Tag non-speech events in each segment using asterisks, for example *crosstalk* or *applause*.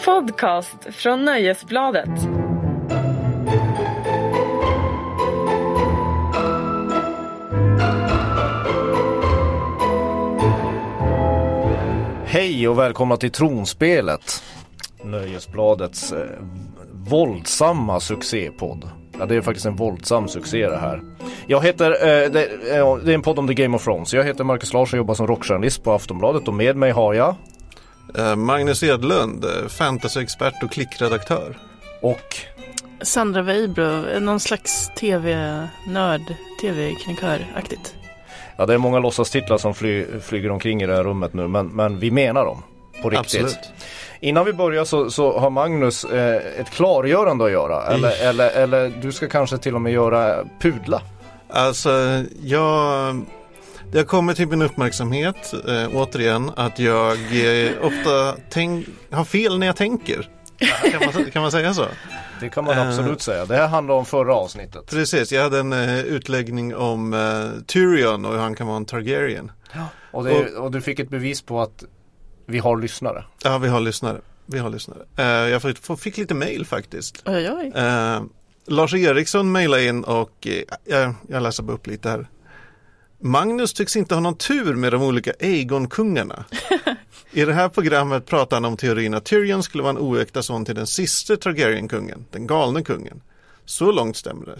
En podcast från Nöjesbladet. Hej och välkomna till Tronspelet. Nöjesbladets eh, våldsamma succépodd. Ja, det är faktiskt en våldsam succé det här. Jag heter, eh, det, eh, det är en podd om The Game of Thrones. Jag heter Marcus Larsson och jobbar som rockjournalist på Aftonbladet och med mig har jag Magnus Edlund, eh, fantasyexpert och klickredaktör. och Sandra Weibro, någon slags tv-nörd, tv-kröniköraktigt. ja, det är många låtsastitlar som fly, flyger omkring i det här rummet nu men, men vi menar dem på riktigt. Absolut. Innan vi börjar så, så har Magnus eh, ett klargörande att göra eller, eller, eller du ska kanske till och med göra pudla. Alltså, jag... Det har kommit till min uppmärksamhet, eh, återigen, att jag eh, ofta tänk, har fel när jag tänker. Kan man, kan man säga så? Det kan man Eh. absolut säga. Det här handlar om förra avsnittet. Precis, jag hade en eh, utläggning om eh, Tyrion och hur han kan vara en Targaryen. Och, det, och du fick ett bevis på att vi har lyssnare. Ja, vi har lyssnare. Vi har lyssnare. Eh, jag fick, fick lite mail faktiskt. Oj, oj. Eh, Lars Eriksson mejlade in och eh, jag, jag läser bara upp lite här. Magnus tycks inte ha någon tur med de olika Aegon-kungarna. I det här programmet pratar han om teorin att Tyrion skulle vara en oäkta son till den sista Targaryen-kungen, den galne kungen. Så långt stämmer det.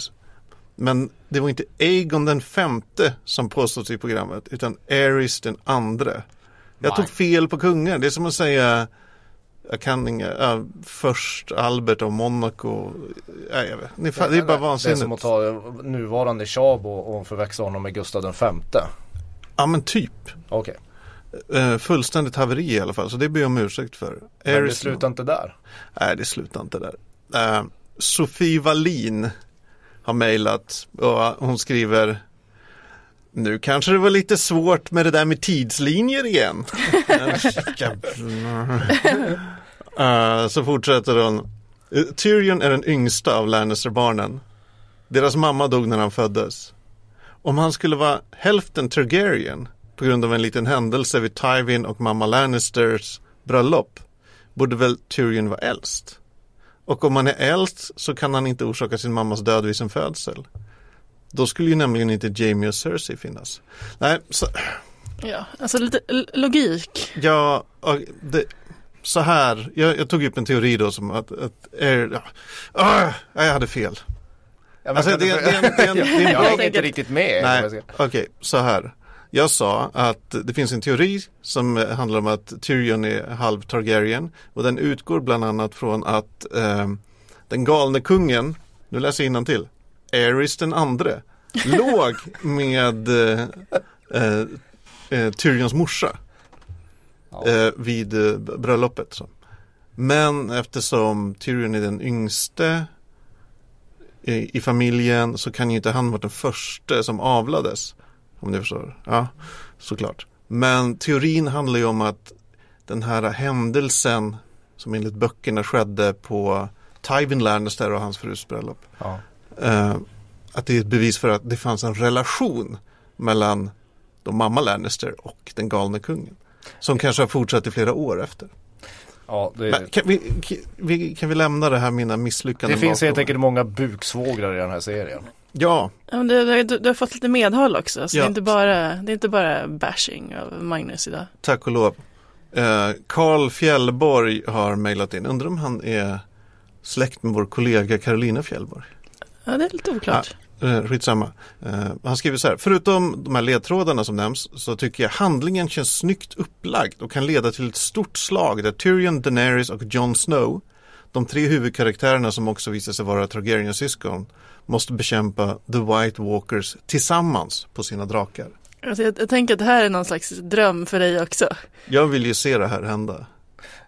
Men det var inte Aegon den femte som påstås i programmet, utan Aerys den andre. Jag tog fel på kungar, det är som att säga jag kan inga, ja, först Albert av Monaco. Ja, jag vet. Det, det är bara Det är vansinnigt. som att ta nuvarande Chab och, förväxla honom med Gustav den femte. Ja men typ. Okej, Eh, fullständigt haveri i alla fall. Så det ber jag om ursäkt för. men det Aerys- slutar inte där. Nej det slutar inte där. Eh, Sofie Wallin har mejlat och hon skriver Nu kanske det var lite svårt med det där med tidslinjer igen. *laughs* *laughs* Eh, så fortsätter hon. Eh, Tyrion är den yngsta av Lannister-barnen. Deras mamma dog när han föddes. Om han skulle vara hälften Targaryen på grund av en liten händelse vid Tywin och mamma Lannisters bröllop borde väl Tyrion vara äldst. Och om han är äldst så kan han inte orsaka sin mammas död vid sin födsel. Då skulle ju nämligen inte Jamie och Cersei finnas. Nej, så, Ja, alltså lite logik. ja, det, så här, jag, jag tog upp en teori då som att, att är, ja, ah, jag hade fel. Ja, Alltså, det- det- det- *laughs* det- det- det- jag hänger inte riktigt med. Nej, okej, så här. Jag sa att det finns en teori som handlar om att Tyrion är halv Targaryen och den utgår bland annat från att eh, den galne kungen, nu läser jag till Aerys den andre, *laughs* låg med eh, eh, eh, Tyrions morsa Ja. eh, vid eh, bröllopet. Så. Men eftersom Tyrion är den yngste i, i familjen så kan ju inte han vara den första som avlades. Om ni förstår. Ja, såklart. Men teorin handlar ju om att den här händelsen som enligt böckerna skedde på Tywin Lannister och hans frus bröllop. Ja. Eh, att det är ett bevis för att det fanns en relation mellan då mamma Lannister och den galne kungen. Som kanske har fortsatt i flera år efter. Ja, det, Men kan, vi, kan, vi, kan vi lämna det här mina misslyckanden det finns bakom? helt enkelt många buksvågrar i den här serien. Ja, du, du, du har fått lite medhåll också, så Ja. det, är inte bara, det är inte bara bashing av Magnus idag. tack och lov. Eh, Carl Fjällborg har mejlat in. Undrar om han är släkt med vår kollega Carolina Fjällborg. Ja, det är lite oklart. Eh, skitsamma. Eh, han skriver så här. Förutom de här ledtrådarna som nämns så tycker jag handlingen känns snyggt upplagd och kan leda till ett stort slag där Tyrion, Daenerys och Jon Snow, de tre huvudkaraktärerna som också visar sig vara Targaryen-syskon, måste bekämpa The White Walkers tillsammans på sina drakar. Alltså, jag, jag tänker att det här är någon slags dröm för dig också. Jag vill ju se det här hända.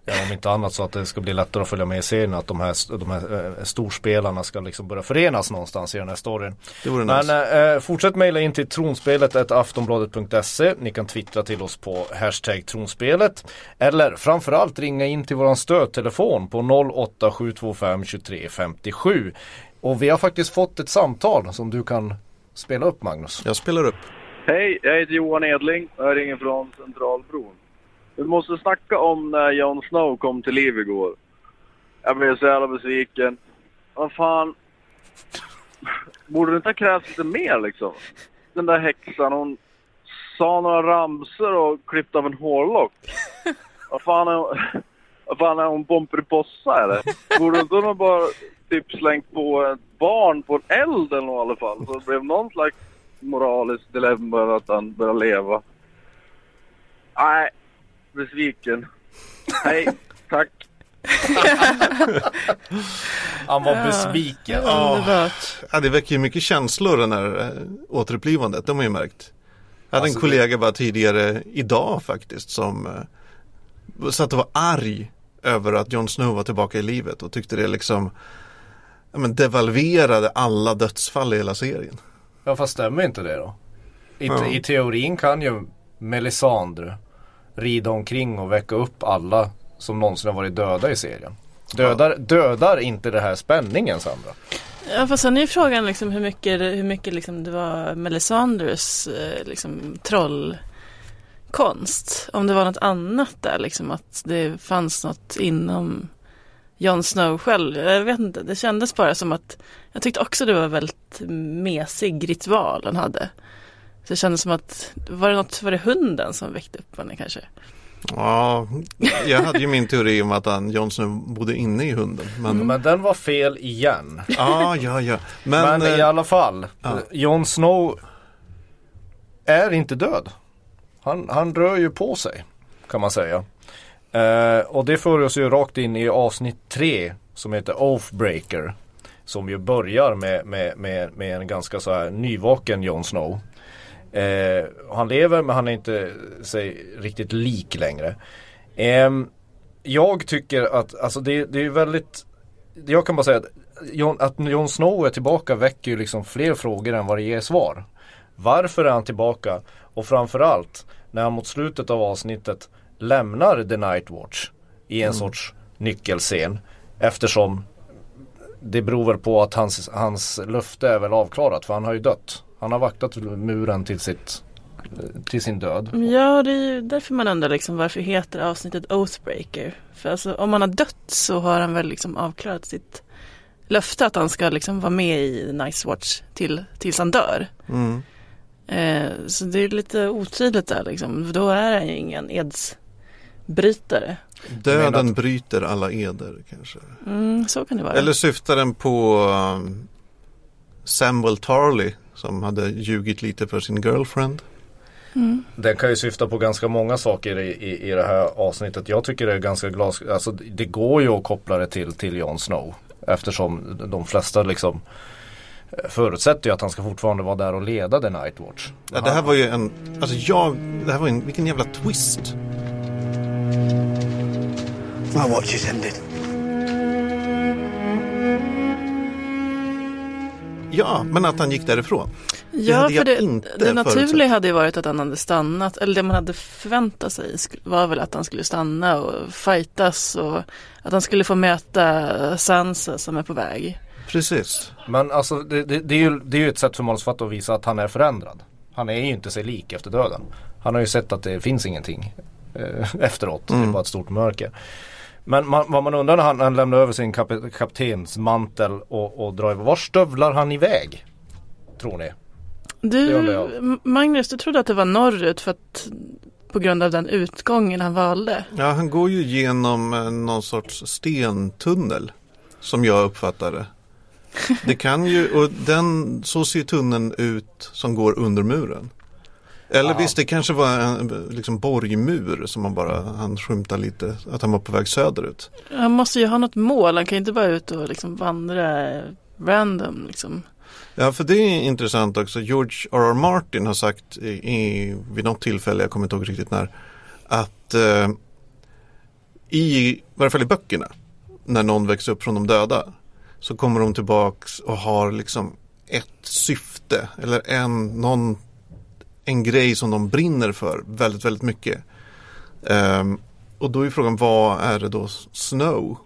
Ja, om inte annat så att det ska bli lättare att följa med i serien. Att de här, de här eh, storspelarna ska liksom börja förenas någonstans i den här storyn. Det vore Men nice. eh, fortsätt mejla in till tronspelet aftonbladet.se. Ni kan twittra till oss på hashtag tronspelet. Eller framförallt ringa in till våran stödtelefon på 08725 23 57. Och vi har faktiskt fått ett samtal som du kan spela upp Magnus. Jag spelar upp. Hej, jag heter Johan Edling och jag ringer från Centralbron. Vi måste snacka om när Jon Snow kom till liv igår. Jag blev så jävla besviken. Vad fan. Borde det inte ha krävts lite mer liksom? Den där häxan hon sa några ramsor och klippte av en hårlock. Vad fan är hon? *laughs* Vad fan är hon Pomperipossa eller? Borde inte hon bara typ slängt på ett barn på en eld eller något i alla fall? Så det blev någon slags moraliskt dilemma över att han började leva. Nej, besviken. *laughs* Hej, tack. *laughs* Han var besviken. Underbart. Ja, det väcker ju mycket känslor den här äh, återupplivandet, det har man ju märkt. Jag hade Alltså, en kollega bara tidigare idag faktiskt som äh, satt och var arg över att Jon Snow var tillbaka i livet och tyckte det liksom ja, men devalverade alla dödsfall i hela serien. Ja fast stämmer inte det då? I, Ja. I teorin kan ju Melisandre rida omkring och väcka upp alla som någonsin har varit döda i serien. Dödar, dödar inte det här spänningen Sandra? Ja, fast sen är ju frågan liksom hur mycket, det- hur mycket liksom det var Melisandres eh, liksom, trollkonst. Om det var något annat där, liksom att det fanns något inom Jon Snow själv. Jag vet inte, det kändes bara som att jag tyckte också det var väldigt mesig ritual han hade. Så det kändes som att, var det något, var det hunden som väckte upp henne kanske? Ja, jag hade ju min teori om att han, Jon Snow bodde inne i hunden. Men, Men den var fel igen. ja, ja, ja. Men, Men, i eh, alla fall, ja. Jon Snow är inte död. Han, han rör ju på sig kan man säga. Eh, och det för oss ju rakt in i avsnitt tre som heter Oathbreaker. Som ju börjar med, med, med, med en ganska så här nyvaken Jon Snow. Eh, han lever men han är inte sig riktigt lik längre. Ehm, jag tycker att alltså det, det är väldigt Jag kan bara säga att Jon, att Jon Snow är tillbaka väcker ju liksom fler frågor än vad det ger svar. Varför är han tillbaka? Och framförallt när han mot slutet av avsnittet lämnar The Night Watch i en sorts nyckelscen. Eftersom det beror väl på att hans, hans löfte är väl avklarat för han har ju dött. Han har vaktat muren till, sitt, till sin död. Ja, det är ju därför man undrar liksom varför heter avsnittet Oathbreaker? För alltså om han har dött så har han väl liksom avklarat sitt löfte att han ska liksom vara med i Nice Watch till, tills han dör. mm. Eh, så det är lite otydligt där liksom. Då är han ju ingen edsbrytare. Döden att- bryter alla eder kanske. Mm, så kan det vara. Eller syftar den på um, Samuel Tarley som hade ljugit lite för sin girlfriend? Mm. Den kan ju syfta på ganska många saker i, i, i det här avsnittet. Jag tycker det är ganska glas... Alltså det går ju att koppla det till, till Jon Snow. Eftersom de flesta liksom eh, förutsätter ju att han ska fortfarande vara där och leda The Night Watch. Ja, det här var ju en, alltså jag, det här var en, vilken jävla twist. My watch is ended. Ja, men att han gick därifrån. Ja, för det, det naturliga hade ju varit att han hade stannat. Eller det man hade förväntat sig var väl att han skulle stanna och fightas och att han skulle få möta Sansa som är på väg. Precis. Men alltså det, det, det, är ju, det är ju ett sätt för manusförfattaren att visa att han är förändrad. Han är ju inte sig lik efter döden. Han har ju sett att det finns ingenting eh, *laughs* efteråt. Det är bara ett stort mörker. Men man, vad man undrar när han, han lämnar över sin kap, kaptensmantel och, och drar iväg. Var stövlar han iväg? Tror ni? Du, Magnus, du trodde att det var norrut för att på grund av den utgången han valde. Ja, han går ju genom eh, någon sorts stentunnel. Som jag uppfattar det. *laughs* Det kan ju, och den, så ser tunneln ut som går under muren. Eller Ja. visst, det kanske var en liksom borgmur som man bara, han skymtar lite, att han var på väg söderut. Han måste ju ha något mål, han kan ju inte bara ut och liksom vandra random liksom. Ja, för det är intressant också. George R.R. Martin har sagt i, i, vid något tillfälle, jag kommer inte ihåg riktigt när, att eh, i, i varje fall i böckerna, när någon växer upp från de döda, så kommer de tillbaks och har liksom ett syfte eller en, någon, en grej som de brinner för väldigt, väldigt mycket. Um, och då är frågan, vad är det då Snow?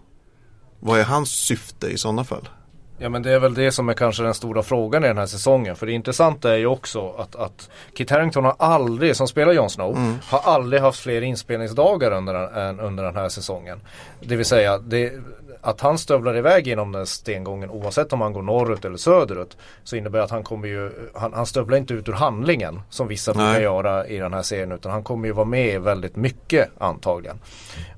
Vad är hans syfte i sådana fall? Ja men det är väl det som är kanske den stora frågan i den här säsongen. För det intressanta är ju också att, att Kit Harington har aldrig, som spelar Jon Snow, har aldrig haft fler inspelningsdagar under, än under den här säsongen. Det vill säga det, att han stövlar iväg genom den stengången oavsett om han går norrut eller söderut. Så innebär att han kommer ju, han, han stövlar inte ut ur handlingen som vissa brukar Nej. göra i den här serien. Utan han kommer ju vara med väldigt mycket antagligen.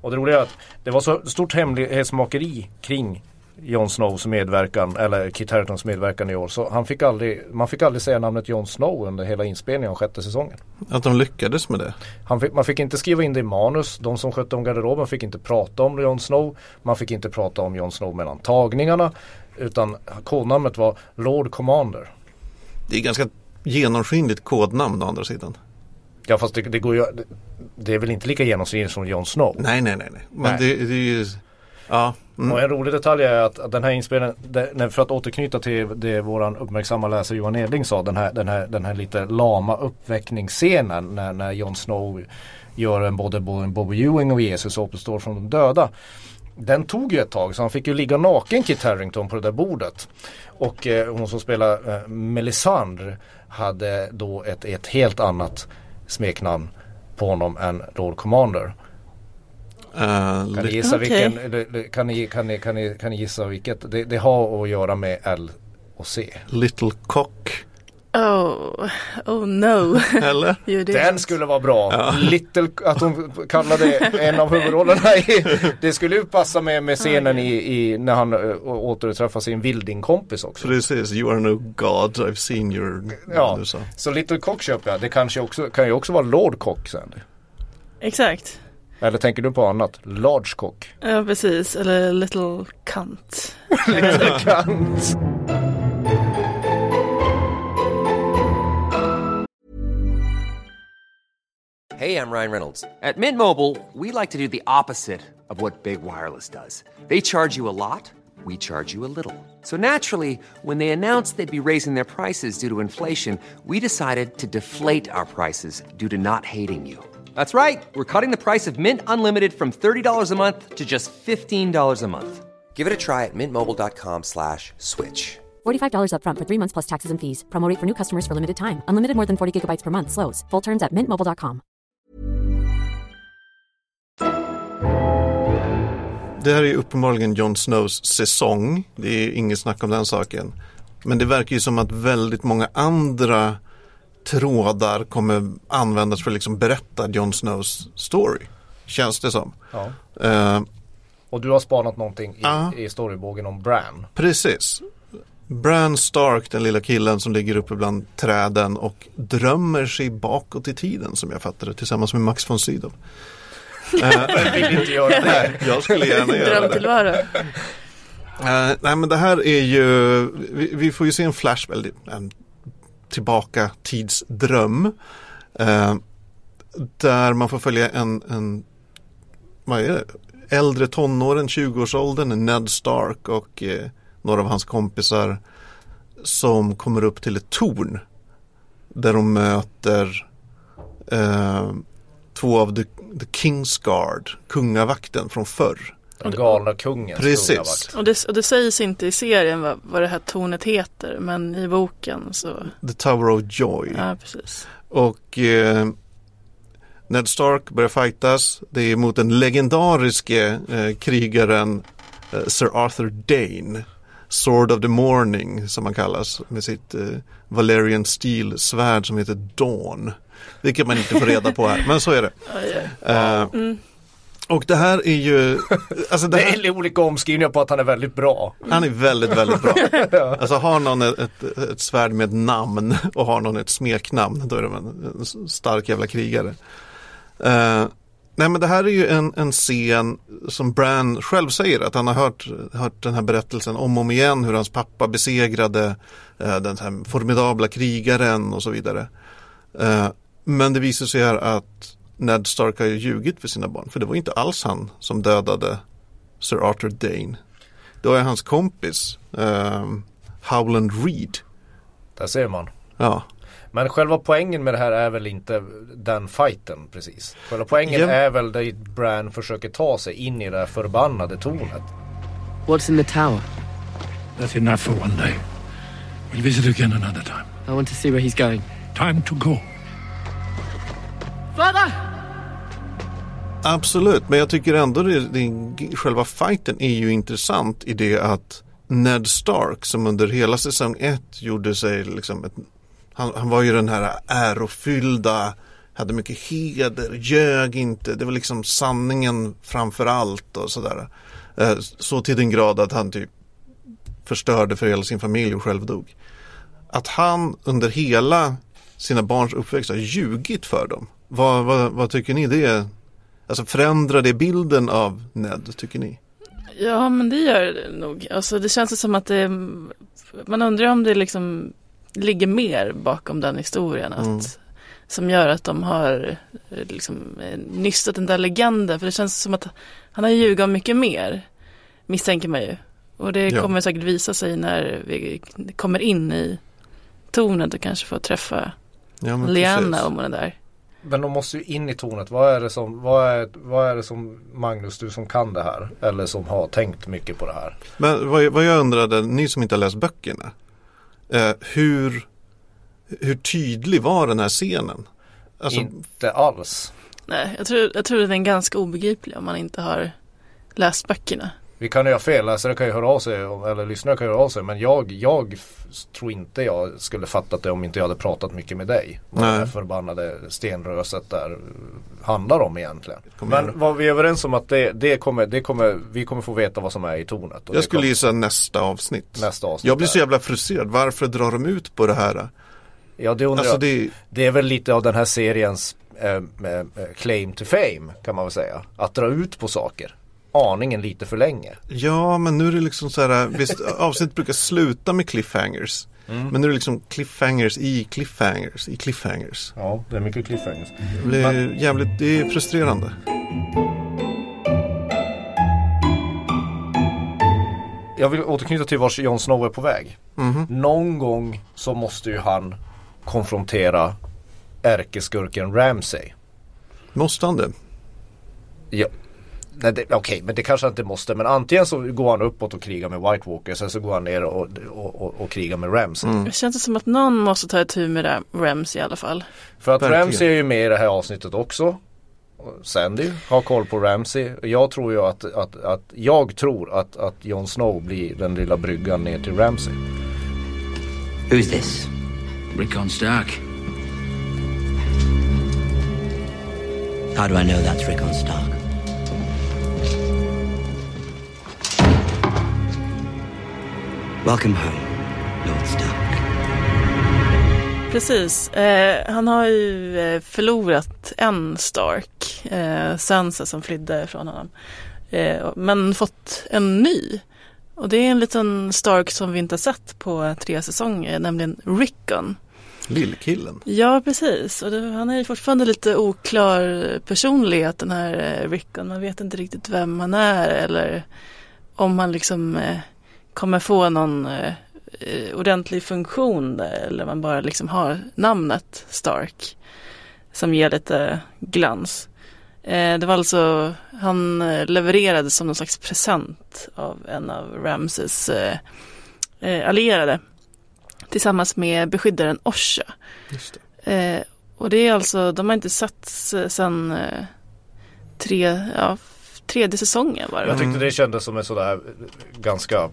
Och det roliga är att det var så stort hemlighetsmakeri kring Jon Snows medverkan eller Kit Haringtons medverkan i år. Så han fick aldrig, man fick aldrig säga namnet Jon Snow under hela inspelningen av sjätte säsongen. Att de lyckades med det. Han fick, man fick inte skriva in det i manus. De som skötte om garderoben fick inte prata om Jon Snow. Man fick inte prata om Jon Snow mellan tagningarna. Utan kodnamnet var Lord Commander. Det är ganska genomskinligt kodnamn å andra sidan. Ja fast det, det går ju det, det är väl inte lika genomskinligt som Jon Snow. Nej, nej, nej. nej. Men Nej. Det, det är ju... Ja. Mm. Och en rolig detalj är att, att den här inspelningen, för att återknyta till det våran uppmärksamma läsare Johan Edling sa, den här, den här, den här lite lama uppväckningsscenen när, när Jon Snow gör en både, Bobby Ewing och Jesus återstår från de döda. Den tog ju ett tag så han fick ju ligga naken Kit Harington på det där bordet. Och eh, hon som spelar eh, Melisandre hade då ett, ett helt annat smeknamn på honom än Lord Commander. Eh, Kan ni gissa Okej. vilken, kan ni, kan ni, kan ni, kan ni gissa vilket? Det, det har att göra med L och C. Little Cock. Oh, oh no. *laughs* Eller? Jo, Den skulle vara bra. Little, att hon kallade en av huvudrollerna i, *laughs* det skulle ju passa med, med scenen i, i när han äh, återträffar sin vildingkompis också. Precis, you are no god, I've seen your... Ja, så Little Cock köper jag. Det kanske också, kan ju också vara Lord Cock sen. Exakt. Eller tänker du på annat? Large Cock. Ja, precis. Eller little cunt. *laughs* Kant. *laughs* Hey, I'm Ryan Reynolds. At Mint Mobile, we like to do the opposite of what Big Wireless does. They charge you a lot, we charge you a little. So naturally, when they announced they'd be raising their prices due to inflation, we decided to deflate our prices due to not hating you. That's right. We're cutting the price of Mint Unlimited from $30 a month to just $15 a month. Give it a try at mintmobile.com slash switch. $45 upfront for three months plus taxes and fees. Promo rate for new customers for limited time. Unlimited more than 40 gigabytes per month. Slows. Full terms at mintmobile.com. Det här är ju uppenbarligen Jon Snows säsong. Det är inget snack om den saken. Men det verkar ju som att väldigt många andra trådar kommer användas för att liksom berätta Jon Snows story. Känns det som. Ja. Eh, Och du har spanat någonting i, Ja. i storybågen om Bran. precis. Bran Stark, den lilla killen som ligger uppe bland träden och drömmer sig bakåt i tiden som jag fattar det tillsammans med Max von Sydow. *laughs* Jag vill inte göra det. Jag skulle gärna göra det. Eh, nej men det här är ju, vi, vi får ju se en flash, eller en tillbaka tidsdröm. Eh, där man får följa en, en vad är det? äldre tonåren, 20-årsåldern, Ned Stark och eh, några av hans kompisar som kommer upp till ett torn. Där de möter eh, två av the, the King's Guard, kungavakten från förr. Den galna kungens Precis. Och det, och det sägs inte i serien vad, vad det här tornet heter. Men i boken så, The Tower of Joy. ja precis. Och eh, Ned Stark börjar fightas. Det är mot den legendariske eh, krigaren eh, Sir Arthur Dane. Sword of the Morning som han kallas med sitt eh, Valerian Steel svärd som heter Dawn. Vilket man inte får reda på här, men så är det. *laughs* Eh, Och det här är ju, alltså det Det här, är olika omskrivningar på att han är väldigt bra. han är väldigt, väldigt bra. *laughs* Alltså har någon ett, ett, ett svärd med namn och har någon ett smeknamn, då är de en, en stark jävla krigare. Eh, nej men det här är ju en, en scen som Bran själv säger att han har hört, hört den här berättelsen om och om igen hur hans pappa besegrade eh, den här formidabla krigaren och så vidare. Eh, men det visar sig här att Ned Stark har ju ljugit för sina barn, för det var inte alls han som dödade Sir Arthur Dane. Det var hans kompis eh, Howland Reed. Där ser man. Ja, Men själva poängen med det här är väl inte den fighten precis. Själva poängen Ja. är väl där Bran försöker ta sig in i det här förbannade tornet. What's in the tower? That's enough for one day. We'll visit again another time. I want to see where he's going. Time to go. Father! Absolut, men jag tycker ändå det, det, själva fighten är ju intressant i det att Ned Stark som under hela säsong ett gjorde sig liksom ett, han, han var ju den här ärofyllda, hade mycket heder, ljög inte, det var liksom sanningen framför allt och sådär. Eh, så till den grad att han typ förstörde för hela sin familj och själv dog. Att han under hela sina barns uppväxt har ljugit för dem. Vad, vad, vad tycker ni det Alltså förändrar det bilden av Ned, tycker ni? Ja, men det gör det nog. Alltså, det känns som att det, man undrar om det liksom ligger mer bakom den historien. Att, Mm. Som gör att de har liksom, nystat den där legenden. För det känns som att han har ljugit om mycket mer, misstänker man ju. Och det Ja. kommer säkert visa sig när vi kommer in i tornet och kanske får träffa Ja, Liana om hon är där. Men de måste ju in i tornet. Vad är det som, vad är, vad är det som Magnus, du som kan det här, eller som har tänkt mycket på det här. Men vad, vad jag undrade, ni som inte har läst böckerna. Eh, hur, hur tydlig var den här scenen? Alltså, Inte alls. Nej, jag tror, jag tror den är ganska obegriplig om man inte har läst böckerna. Vi kan ju ha fel, läsare kan ju höra av sig, eller lyssnare kan ju höra av sig. Men jag, jag tror inte jag skulle fattat det om inte jag hade pratat mycket med dig. Vad Nej. det här förbannade stenröset där handlar om egentligen. Men var vi överens om att det, det, kommer, det kommer, vi kommer få veta vad som är i tornet. Jag skulle kommer- gissa nästa avsnitt. Nästa avsnitt Jag blir så jävla frustrerad. Varför drar de ut på det här? Ja det undrar Alltså jag. det, Det är väl lite av den här seriens eh, claim to fame kan man väl säga. Att dra ut på saker. Aningen lite för länge. ja, men nu är det liksom så här, visst *laughs* avsnitt brukar sluta med cliffhangers. Mm. Men nu är det liksom cliffhangers i cliffhangers i cliffhangers. Ja, det är mycket cliffhangers. Det blir jävligt, det är frustrerande. Jag vill återknyta till vars Jon Snow är på väg. Mhm. Någon gång så måste ju han konfrontera ärkeskurken Ramsay. Måste han det? Ja. Nej, det- Okej, men det kanske han inte måste. Men antingen så går han uppåt och krigar med White Walkers. Eller så går han ner och, och, och, och krigar med Ramsay. Mm. Det känns som att någon måste ta itu med Ram- Rams i alla fall. För att Verkligen. Ramsey är ju med i det här avsnittet också. Sandy har koll på Ramsey. Och Jag tror ju att, att, att jag tror att, att Jon Snow blir den lilla bryggan ner till Ramsey. Who's this? Rickon Stark. How do I know that's Rickon Stark? Welcome home, Lord Stark. Precis, eh, han har ju eh, förlorat en Stark, eh, Sansa som flydde från honom. Eh, men fått en ny. Och det är en liten Stark som vi inte har sett på tre säsonger, nämligen Rickon. Lillkillen. Ja, precis. Och det, han är ju fortfarande lite oklar personlighet den här eh, Rickon. Man vet inte riktigt vem han är eller om han liksom eh, kommer få någon eh, ordentlig funktion där eller man bara liksom har namnet Stark som ger lite glans. Eh, det var alltså, han eh, levererades som någon slags present av en av Ramses eh, eh, allierade tillsammans med beskyddaren Osha. Just det. Eh, och det är alltså, de har inte setts sedan eh, tre, ja, tredje säsongen var det Jag tyckte det kändes som ett sådär ganska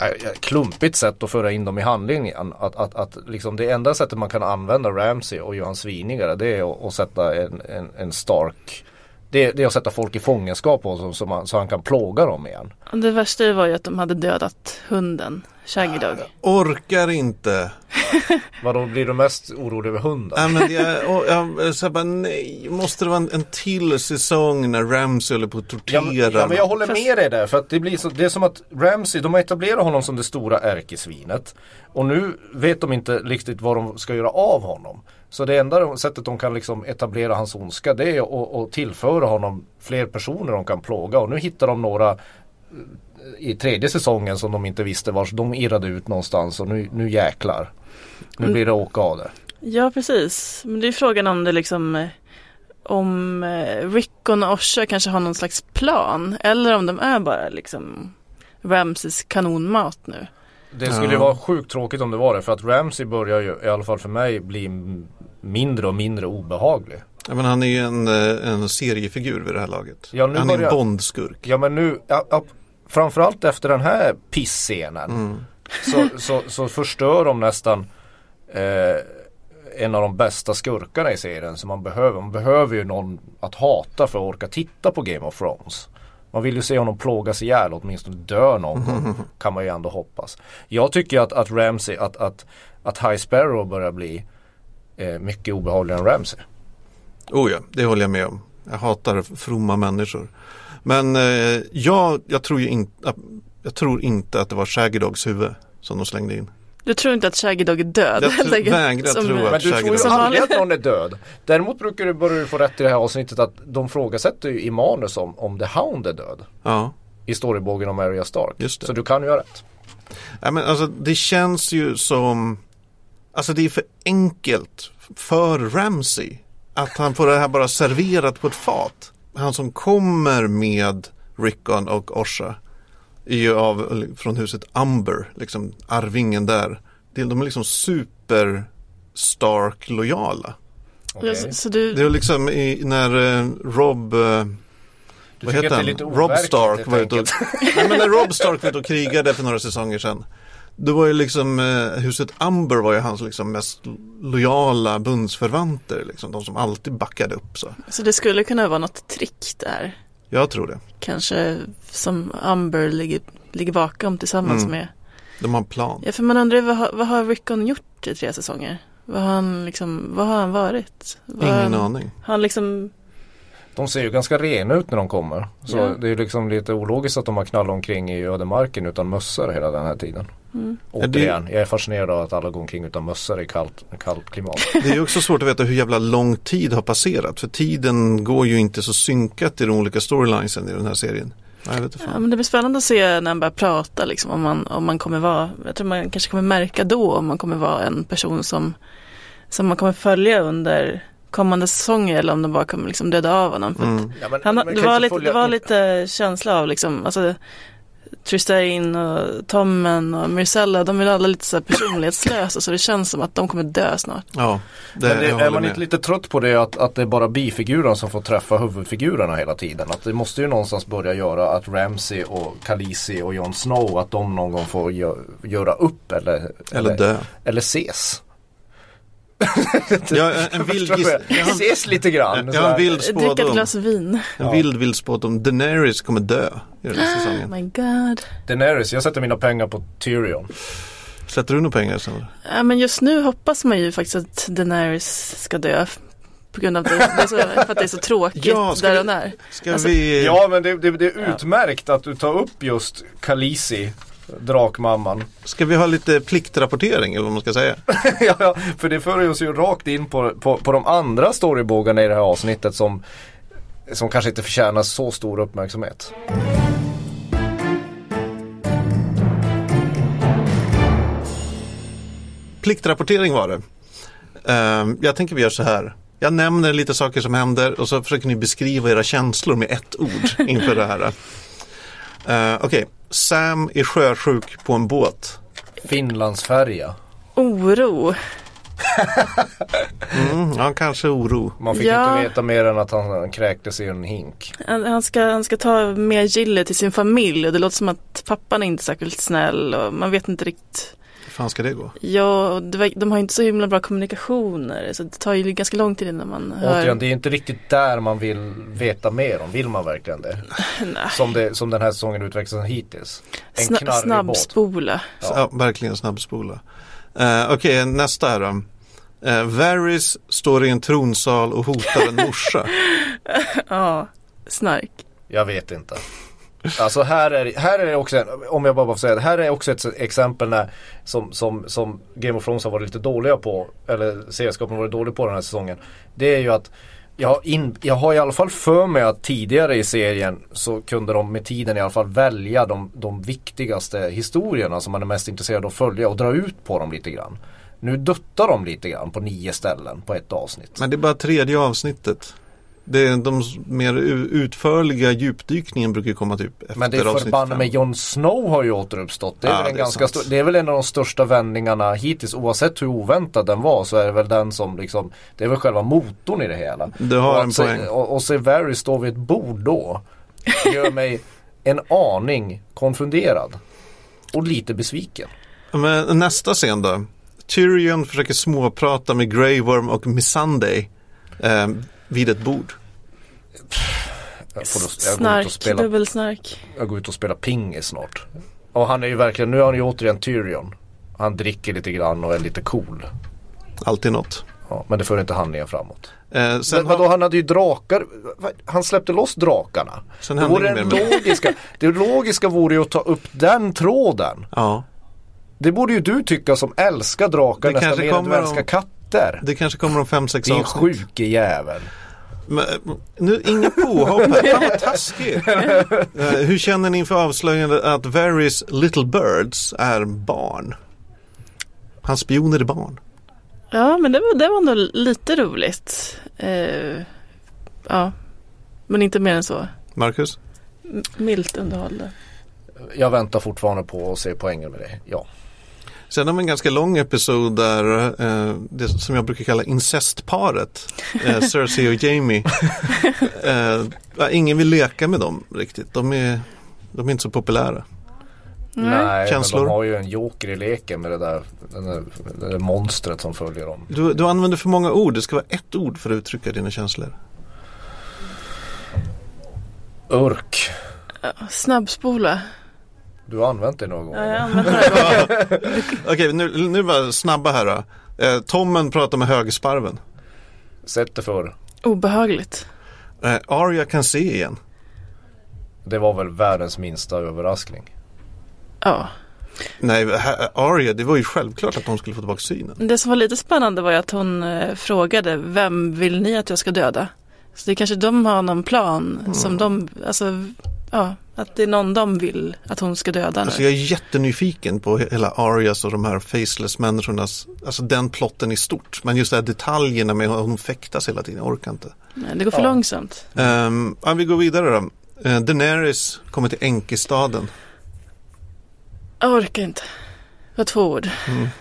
Äh, klumpigt sätt att föra in dem i handlingen. Att, att, att liksom det enda sättet man kan använda Ramsey och göra han svinigare det är att, att sätta en, en, en stark det, det är att sätta folk i fångenskap på så, så, man, så han kan plåga dem igen. Det värsta var ju att de hade dödat hunden, Shaggy Dog. Orkar inte. *laughs* Vadå blir du mest orolig över hunden? Nej men jag, och, jag, så bara, nej, måste det vara en, en till säsong när Ramsey håller på att Ja tortera? men, ja, men jag håller med dig där för att det blir så, det är som att Ramsey, de har etablerat honom som det stora ärkesvinet. Och nu vet de inte riktigt vad de ska göra av honom. Så det enda sättet de kan liksom etablera hans ondska det är att, att tillföra honom fler personer de kan plåga. Och nu hittar de några i tredje säsongen som de inte visste vars de irrade ut någonstans och nu, nu jäklar. Nu Mm. blir det åka av det. Ja, precis. Men det är frågan om det liksom om eh, Rickon och Osha kanske har någon slags plan eller om de är bara liksom Ramses kanonmat nu. Det skulle ju vara sjukt tråkigt om det var det för att Ramsey börjar ju i alla fall för mig bli mindre och mindre obehaglig. Ja, men han är ju en, eh, en seriefigur vid det här laget. Ja, nu han är en Bondskurk. Ja men nu, ja, ja, framförallt efter den här pissscenen Mm. så, så, så förstör de nästan eh, en av de bästa skurkarna i serien som man behöver. Man behöver ju någon att hata för att orka titta på Game of Thrones. Man vill ju se honom plågas ihjäl, åtminstone dö någon gång. *laughs* Kan man ju ändå hoppas. Jag tycker att, att Ramsey, att, att, att High Sparrow börjar bli eh, mycket obehagligare än Ramsey. Oh ja, det håller jag med om. Jag hatar fromma människor. Men eh, jag, jag, tror ju in, jag tror inte att det var Shaggy Dogs huvud som de slängde in. Du tror inte att Shaggy Dog är död? Jag *laughs* vägrar tro att- Men du Shaggy tror ju Dog. aldrig att någon är död. Däremot brukar du börja du få rätt i det här avsnittet att de frågasätter ju i manus om, om The Hound är död. Ja, I storybågen om Arya Stark. Just det. Så du kan ju ha rätt. Nej, men alltså, det känns ju som, alltså det är för enkelt för Ramsey att han får det här bara serverat på ett fat. Han som kommer med Rickon och Orsa är ju av, från huset Umber, liksom arvingen där. De är liksom super Stark lojala. Så- Så du, Det är liksom i, när eh, Rob, eh, Du vad heter han? Rob Stark var ute och, enkelt. Nej, men när Rob Stark var ute och krigade för några säsonger sedan. Det var ju liksom eh, huset Umber var ju hans liksom mest lojala bundsförvanter. Liksom, de som alltid backade upp. Så. så det skulle kunna vara något trick där. Jag tror det. Kanske som Umber ligger, ligger bakom tillsammans Mm. med. De har en plan. Ja, för man undrar vad, har- vad har Rickon gjort i tre säsonger? Vad har han liksom, vad har han varit? Vad Ingen han, aning. Han liksom, De ser ju ganska rena ut när de kommer. Så Ja. det är ju liksom lite ologiskt att de har knallat omkring i ödemarken utan mössor hela den här tiden. Mm. Återigen, jag är fascinerad av att alla går omkring utan mössor i kallt, kallt klimat. *laughs* Det är också svårt att veta hur jävla lång tid har passerat. För tiden går ju inte så synkat i de olika storylinesen i den här serien. Ja, men det blir spännande att se när han börjar prata liksom, om man, om man kommer vara, jag tror man kanske kommer märka då om man kommer vara en person som, som man kommer följa under kommande säsonger eller om de bara kommer liksom döda av honom. För att Mm. Ja, men- Han, men det, var lite, följa- det var lite känsla av liksom, alltså Tristain och Tommen och Myrcella, de är alla lite så här personlighetslösa så det känns som att de kommer dö snart. Ja, det, Men det, är man med. inte lite trött på det att, att det är bara bifigurerna som får träffa huvudfigurerna hela tiden? Att det måste ju någonstans börja göra att Ramsey och Khaleesi och Jon Snow att de någon gång får gö, göra upp eller, Eller dö. eller ses. *laughs* Ja, en, vild giss... Ses lite grann. Jag har en vild Dricka ett spådom. glas vin. En vild, vild spådom. Daenerys kommer dö i den här Oh säsongen. *gasps* my god. Daenerys, jag sätter mina pengar på Tyrion. Sätter du några pengar sen? Ja, men just nu hoppas man ju faktiskt att Daenerys ska dö. På grund av det, det är så, för att det är så tråkigt Ja, ska där vi- och när. Ska Alltså- vi... Ja men det, det, det är utmärkt att du tar upp just Khaleesi, drakmamman. Ska vi ha lite pliktrapportering eller vad man ska säga? *laughs* ja, ja, för det för oss ju rakt in på, på, på de andra storybågarna i det här avsnittet som, som kanske inte förtjänar så stor uppmärksamhet. Pliktrapportering var det. Ehm, jag tänker vi gör så här. Jag nämner lite saker som händer och så försöker ni beskriva era känslor med ett ord inför det här. Uh, Okej, Sam är sjösjuk på en båt. Finlandsfärja. Oro. *laughs* Mm, ja, kanske oro. Man fick Ja. inte veta mer än att han kräktes i en hink. Han, han, ska, han ska ta med Gille till sin familj och det låter som att pappan är inte särskilt snäll och man vet inte riktigt. Fan ska det gå? Ja, var- de har inte så himla bra kommunikationer så det tar ju ganska lång tid innan man hör. Återigen, det är inte riktigt där man vill veta mer om. Vill man verkligen det? *laughs* Nej. Som, det, som den här säsongen utvecklats hittills. En Sna, knarrig snabbspola. Ja. Ja, verkligen snabbspola. Uh, Okej, nästa här då. Uh, Varys står i en tronsal och hotar en morsa. *laughs* Ja, snark. Jag vet inte. Alltså här är, här är det också, om jag bara får säga det, här är också ett exempel när, som, som, som Game of Thrones har varit lite dåliga på, eller serieskapen har varit dåliga på den här säsongen. Det är ju att jag har, in, jag har i alla fall för mig att tidigare i serien så kunde de med tiden i alla fall välja de, de viktigaste historierna som man är mest intresserad av att följa och dra ut på dem lite grann. Nu duttar de lite grann på nio ställen på ett avsnitt. Men det är bara tredje avsnittet. Det är de mer utförliga djupdykningen brukar komma typ efter Men det är förbannat med Jon Snow har ju återuppstått. Det är, Ja, väl en det ganska stor, det är väl en av de största vändningarna hittills oavsett hur oväntad den var så är det väl den som liksom Det är väl själva motorn i det hela. Du har och en se, poäng. Och, och se Varys stå vid ett bord då *laughs* gör mig en aning konfunderad. Och lite besviken. Men nästa scen då. Tyrion försöker småprata med Grey Worm och Missandei eh, vid ett bord. Jag, får då, jag, går ut och Snark, spela, dubbelsnark. jag går ut och spelar pingis snart. Och han är ju verkligen, nu är han ju återigen Tyrion. Han dricker lite grann och är lite cool. Alltid något. Ja, men det för inte handlingen framåt. Eh, sen Men vadå, har, han hade ju drakar. Han släppte loss drakarna. sen Det, vore den logiska, det logiska vore ju att ta upp den tråden. Ja, Det borde ju du tycka som älskar drakar Det nästan kanske mer än du kommer älskar om- katter. det kanske kommer om fem, sex Din avsnitt. sjuke jävel. Men, nu, inga påhopp här, fan vad taskigt. Eh, hur känner ni inför avslöjandet att Varys Little Birds är barn? Hans spioner är barn. Ja, men det var, det var nog lite roligt. Eh, ja, men inte mer än så. Marcus? M- Milt underhållande. Jag väntar fortfarande på att se poängen med det. Ja. Sen har vi en ganska lång episod där eh, det som jag brukar kalla incestparet, eh, *laughs* Cersei och Jamie. eh, ingen vill leka med dem riktigt. De är, de är inte så populära. Nej, Känslor? men de har ju en joker i leken med det där, den där, det där monstret som följer dem. Du, du använder för många ord. Det ska vara ett ord för att uttrycka dina känslor. Urk. Snabbspola. Du har använt det någon gång? Ja. *laughs* Okej, nu, nu var snabba här då. Eh, Tommen pratar med högersparven. Sätt det för. Obehagligt. Eh, Arya kan se igen. Det var väl världens minsta överraskning. Ja. Nej, Arya, det var ju självklart att hon skulle få tillbaka synen. Det som var lite spännande var ju att hon eh, frågade vem vill ni att jag ska döda? Så det kanske de har någon plan som de, alltså, ja, att det är någon de vill att hon ska döda nu. Alltså jag är jättenyfiken på hela Arias och de här faceless människornas, alltså den plotten i stort. Men just de här detaljerna med hur hon fäktas hela tiden, jag orkar inte. Nej, Det går för Ja. långsamt. Um, ja, vi går vidare då. Uh, Daenerys kommer till Enkestaden. Jag orkar inte. Det var två ord.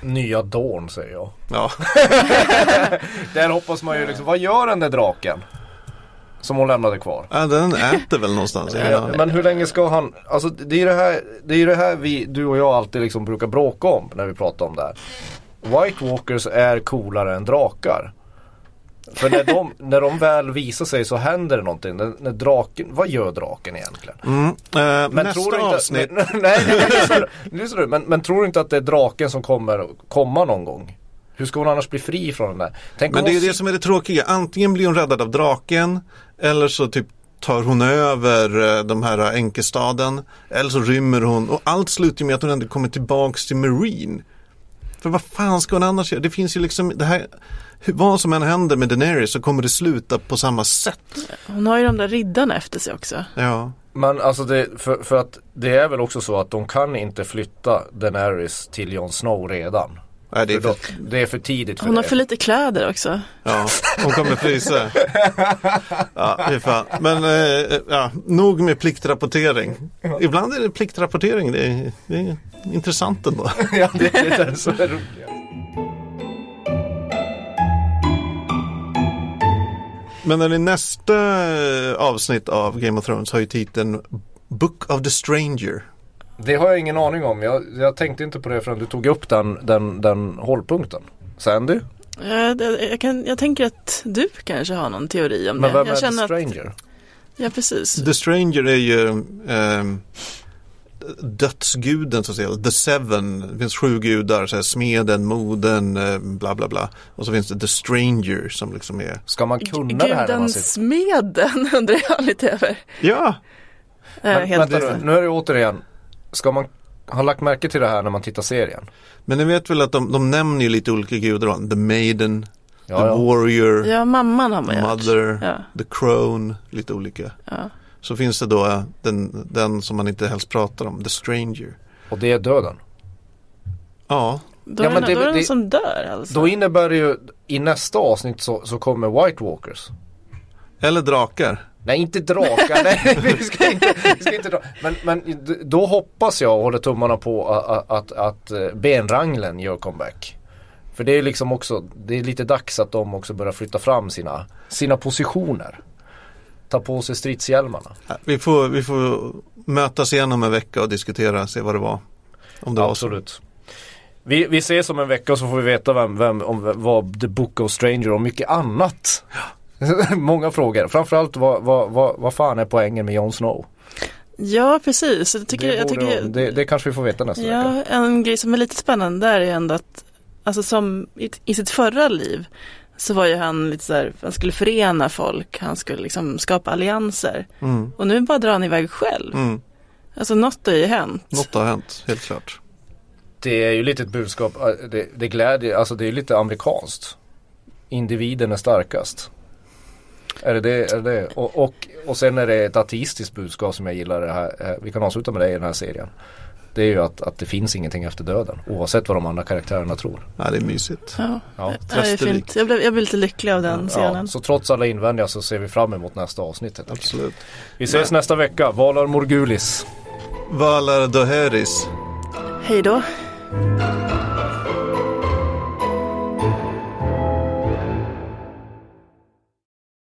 Nya Dawn säger jag. Ja, *laughs* *laughs* Där hoppas man ju liksom, vad gör den där draken? Som hon lämnade kvar. ja, den äter väl någonstans. Ja, men hur länge ska han, alltså det är ju det här, det är det här vi, du och jag alltid liksom brukar bråka om när vi pratar om det här. White Walkers är coolare än drakar. För när de, *laughs* när de väl visar sig så händer det någonting. När, när draken, vad gör draken egentligen? mm, eh, Men nästa tror du inte, avsnitt. *laughs* Nej, nej, nej du. Men, men tror du inte att det är draken som kommer komma någon gång? Hur ska hon annars bli fri från den där? Tänk Men det är det som är det tråkiga. Antingen blir hon räddad av draken eller så typ tar hon över eh, de här eh, enkestaden. Eller så rymmer hon och allt slutar med att hon ändå kommer tillbaks till Marine. För vad fan ska hon annars göra? Det finns ju liksom det här vad som än händer med Daenerys så kommer det sluta på samma sätt. Hon har ju de där riddarna efter sig också. Ja, Men alltså det, för, för att det är väl också så att de kan inte flytta Daenerys till Jon Snow redan. Nej, det är För det är för tidigt för Hon har det. för lite kläder också. ja, hon kommer frysa. Ja, det är fan. Men eh, ja, nog med pliktrapportering. Ibland är det pliktrapportering, det är, det är intressant ändå. *laughs* ja, det, det är det som är roligt. Men när det nästa avsnitt av Game of Thrones har ju titeln Book of the Stranger. Det har jag ingen aning om. Jag, jag tänkte inte på det förrän du tog upp den, den, den hållpunkten. Sandy? Jag, jag, kan, jag tänker att du kanske har någon teori om Men det. vem är Jag The känner att, Stranger? ja, precis. The Stranger är ju ehm, dödsguden så att säga, The Seven. Det finns sju gudar, så här, smeden, moden, eh, bla bla bla. Och så finns det The Stranger som liksom är, Ska man kunna det här Guden smeden *laughs* undrar jag lite över. ja, Eh, Men, helt vänta nu, nu är det återigen. Ska man ha lagt märke till det här när man tittar serien? men ni vet väl att de, de nämner ju lite olika gudar, va? The Maiden, The Ja, ja. Warrior, Ja, mamman har man. Mother, Ja, The Crone, lite olika. ja. Så finns det då eh, den, den som man inte helst pratar om, The Stranger. Och det är döden. Ja, Då Ja, är men det, det- då är det det- någon som dör alltså. Då innebär det ju i nästa avsnitt så, så kommer White Walkers. Eller drakar. Nej inte drakar, nej *laughs* vi ska inte, vi ska inte dra. Men, men då hoppas jag och håller tummarna på att, att, att eh, benranglen gör comeback. För det är liksom också, det är lite dags att de också börjar flytta fram sina, sina positioner. Ta på sig stridshjälmarna. Vi får, vi får mötas igen om en vecka och diskutera, se vad det var. Om det var. Absolut. Vi, vi ses om en vecka och så får vi veta vem, vem, om, vad The Book of Stranger och mycket annat. *laughs* Många frågor. Framförallt vad, vad, vad, vad fan är poängen med Jon Snow? Ja, precis. Jag tycker, det, jag tycker, det, det kanske vi får veta nästa vecka. Ja, en grej som är lite spännande där är ändå att alltså som i, i sitt förra liv så var ju han lite så här, han skulle förena folk, han skulle liksom skapa allianser. Mm. Och nu bara drar han iväg själv. Mm. Alltså något har ju hänt. Något har hänt, helt klart. Det är ju lite ett budskap, äh, det, det glädjer, alltså det är lite amerikanskt. Individen är starkast. Är det det? Är det? Och, och, och sen är det ett ateistiskt budskap som jag gillar det här. eh, Vi kan avsluta med det i den här serien. Det är ju att, att det finns ingenting efter döden. Oavsett vad de andra karaktärerna tror. Ja, det är mysigt. Ja, Ja. det är fint. Jag blev, jag blev lite lycklig av den Ja, scenen. så trots alla invändningar så ser vi fram emot nästa avsnitt. Absolut. Vi ses nästa vecka. Valar Morgulis. Valar Doheris. Hej då.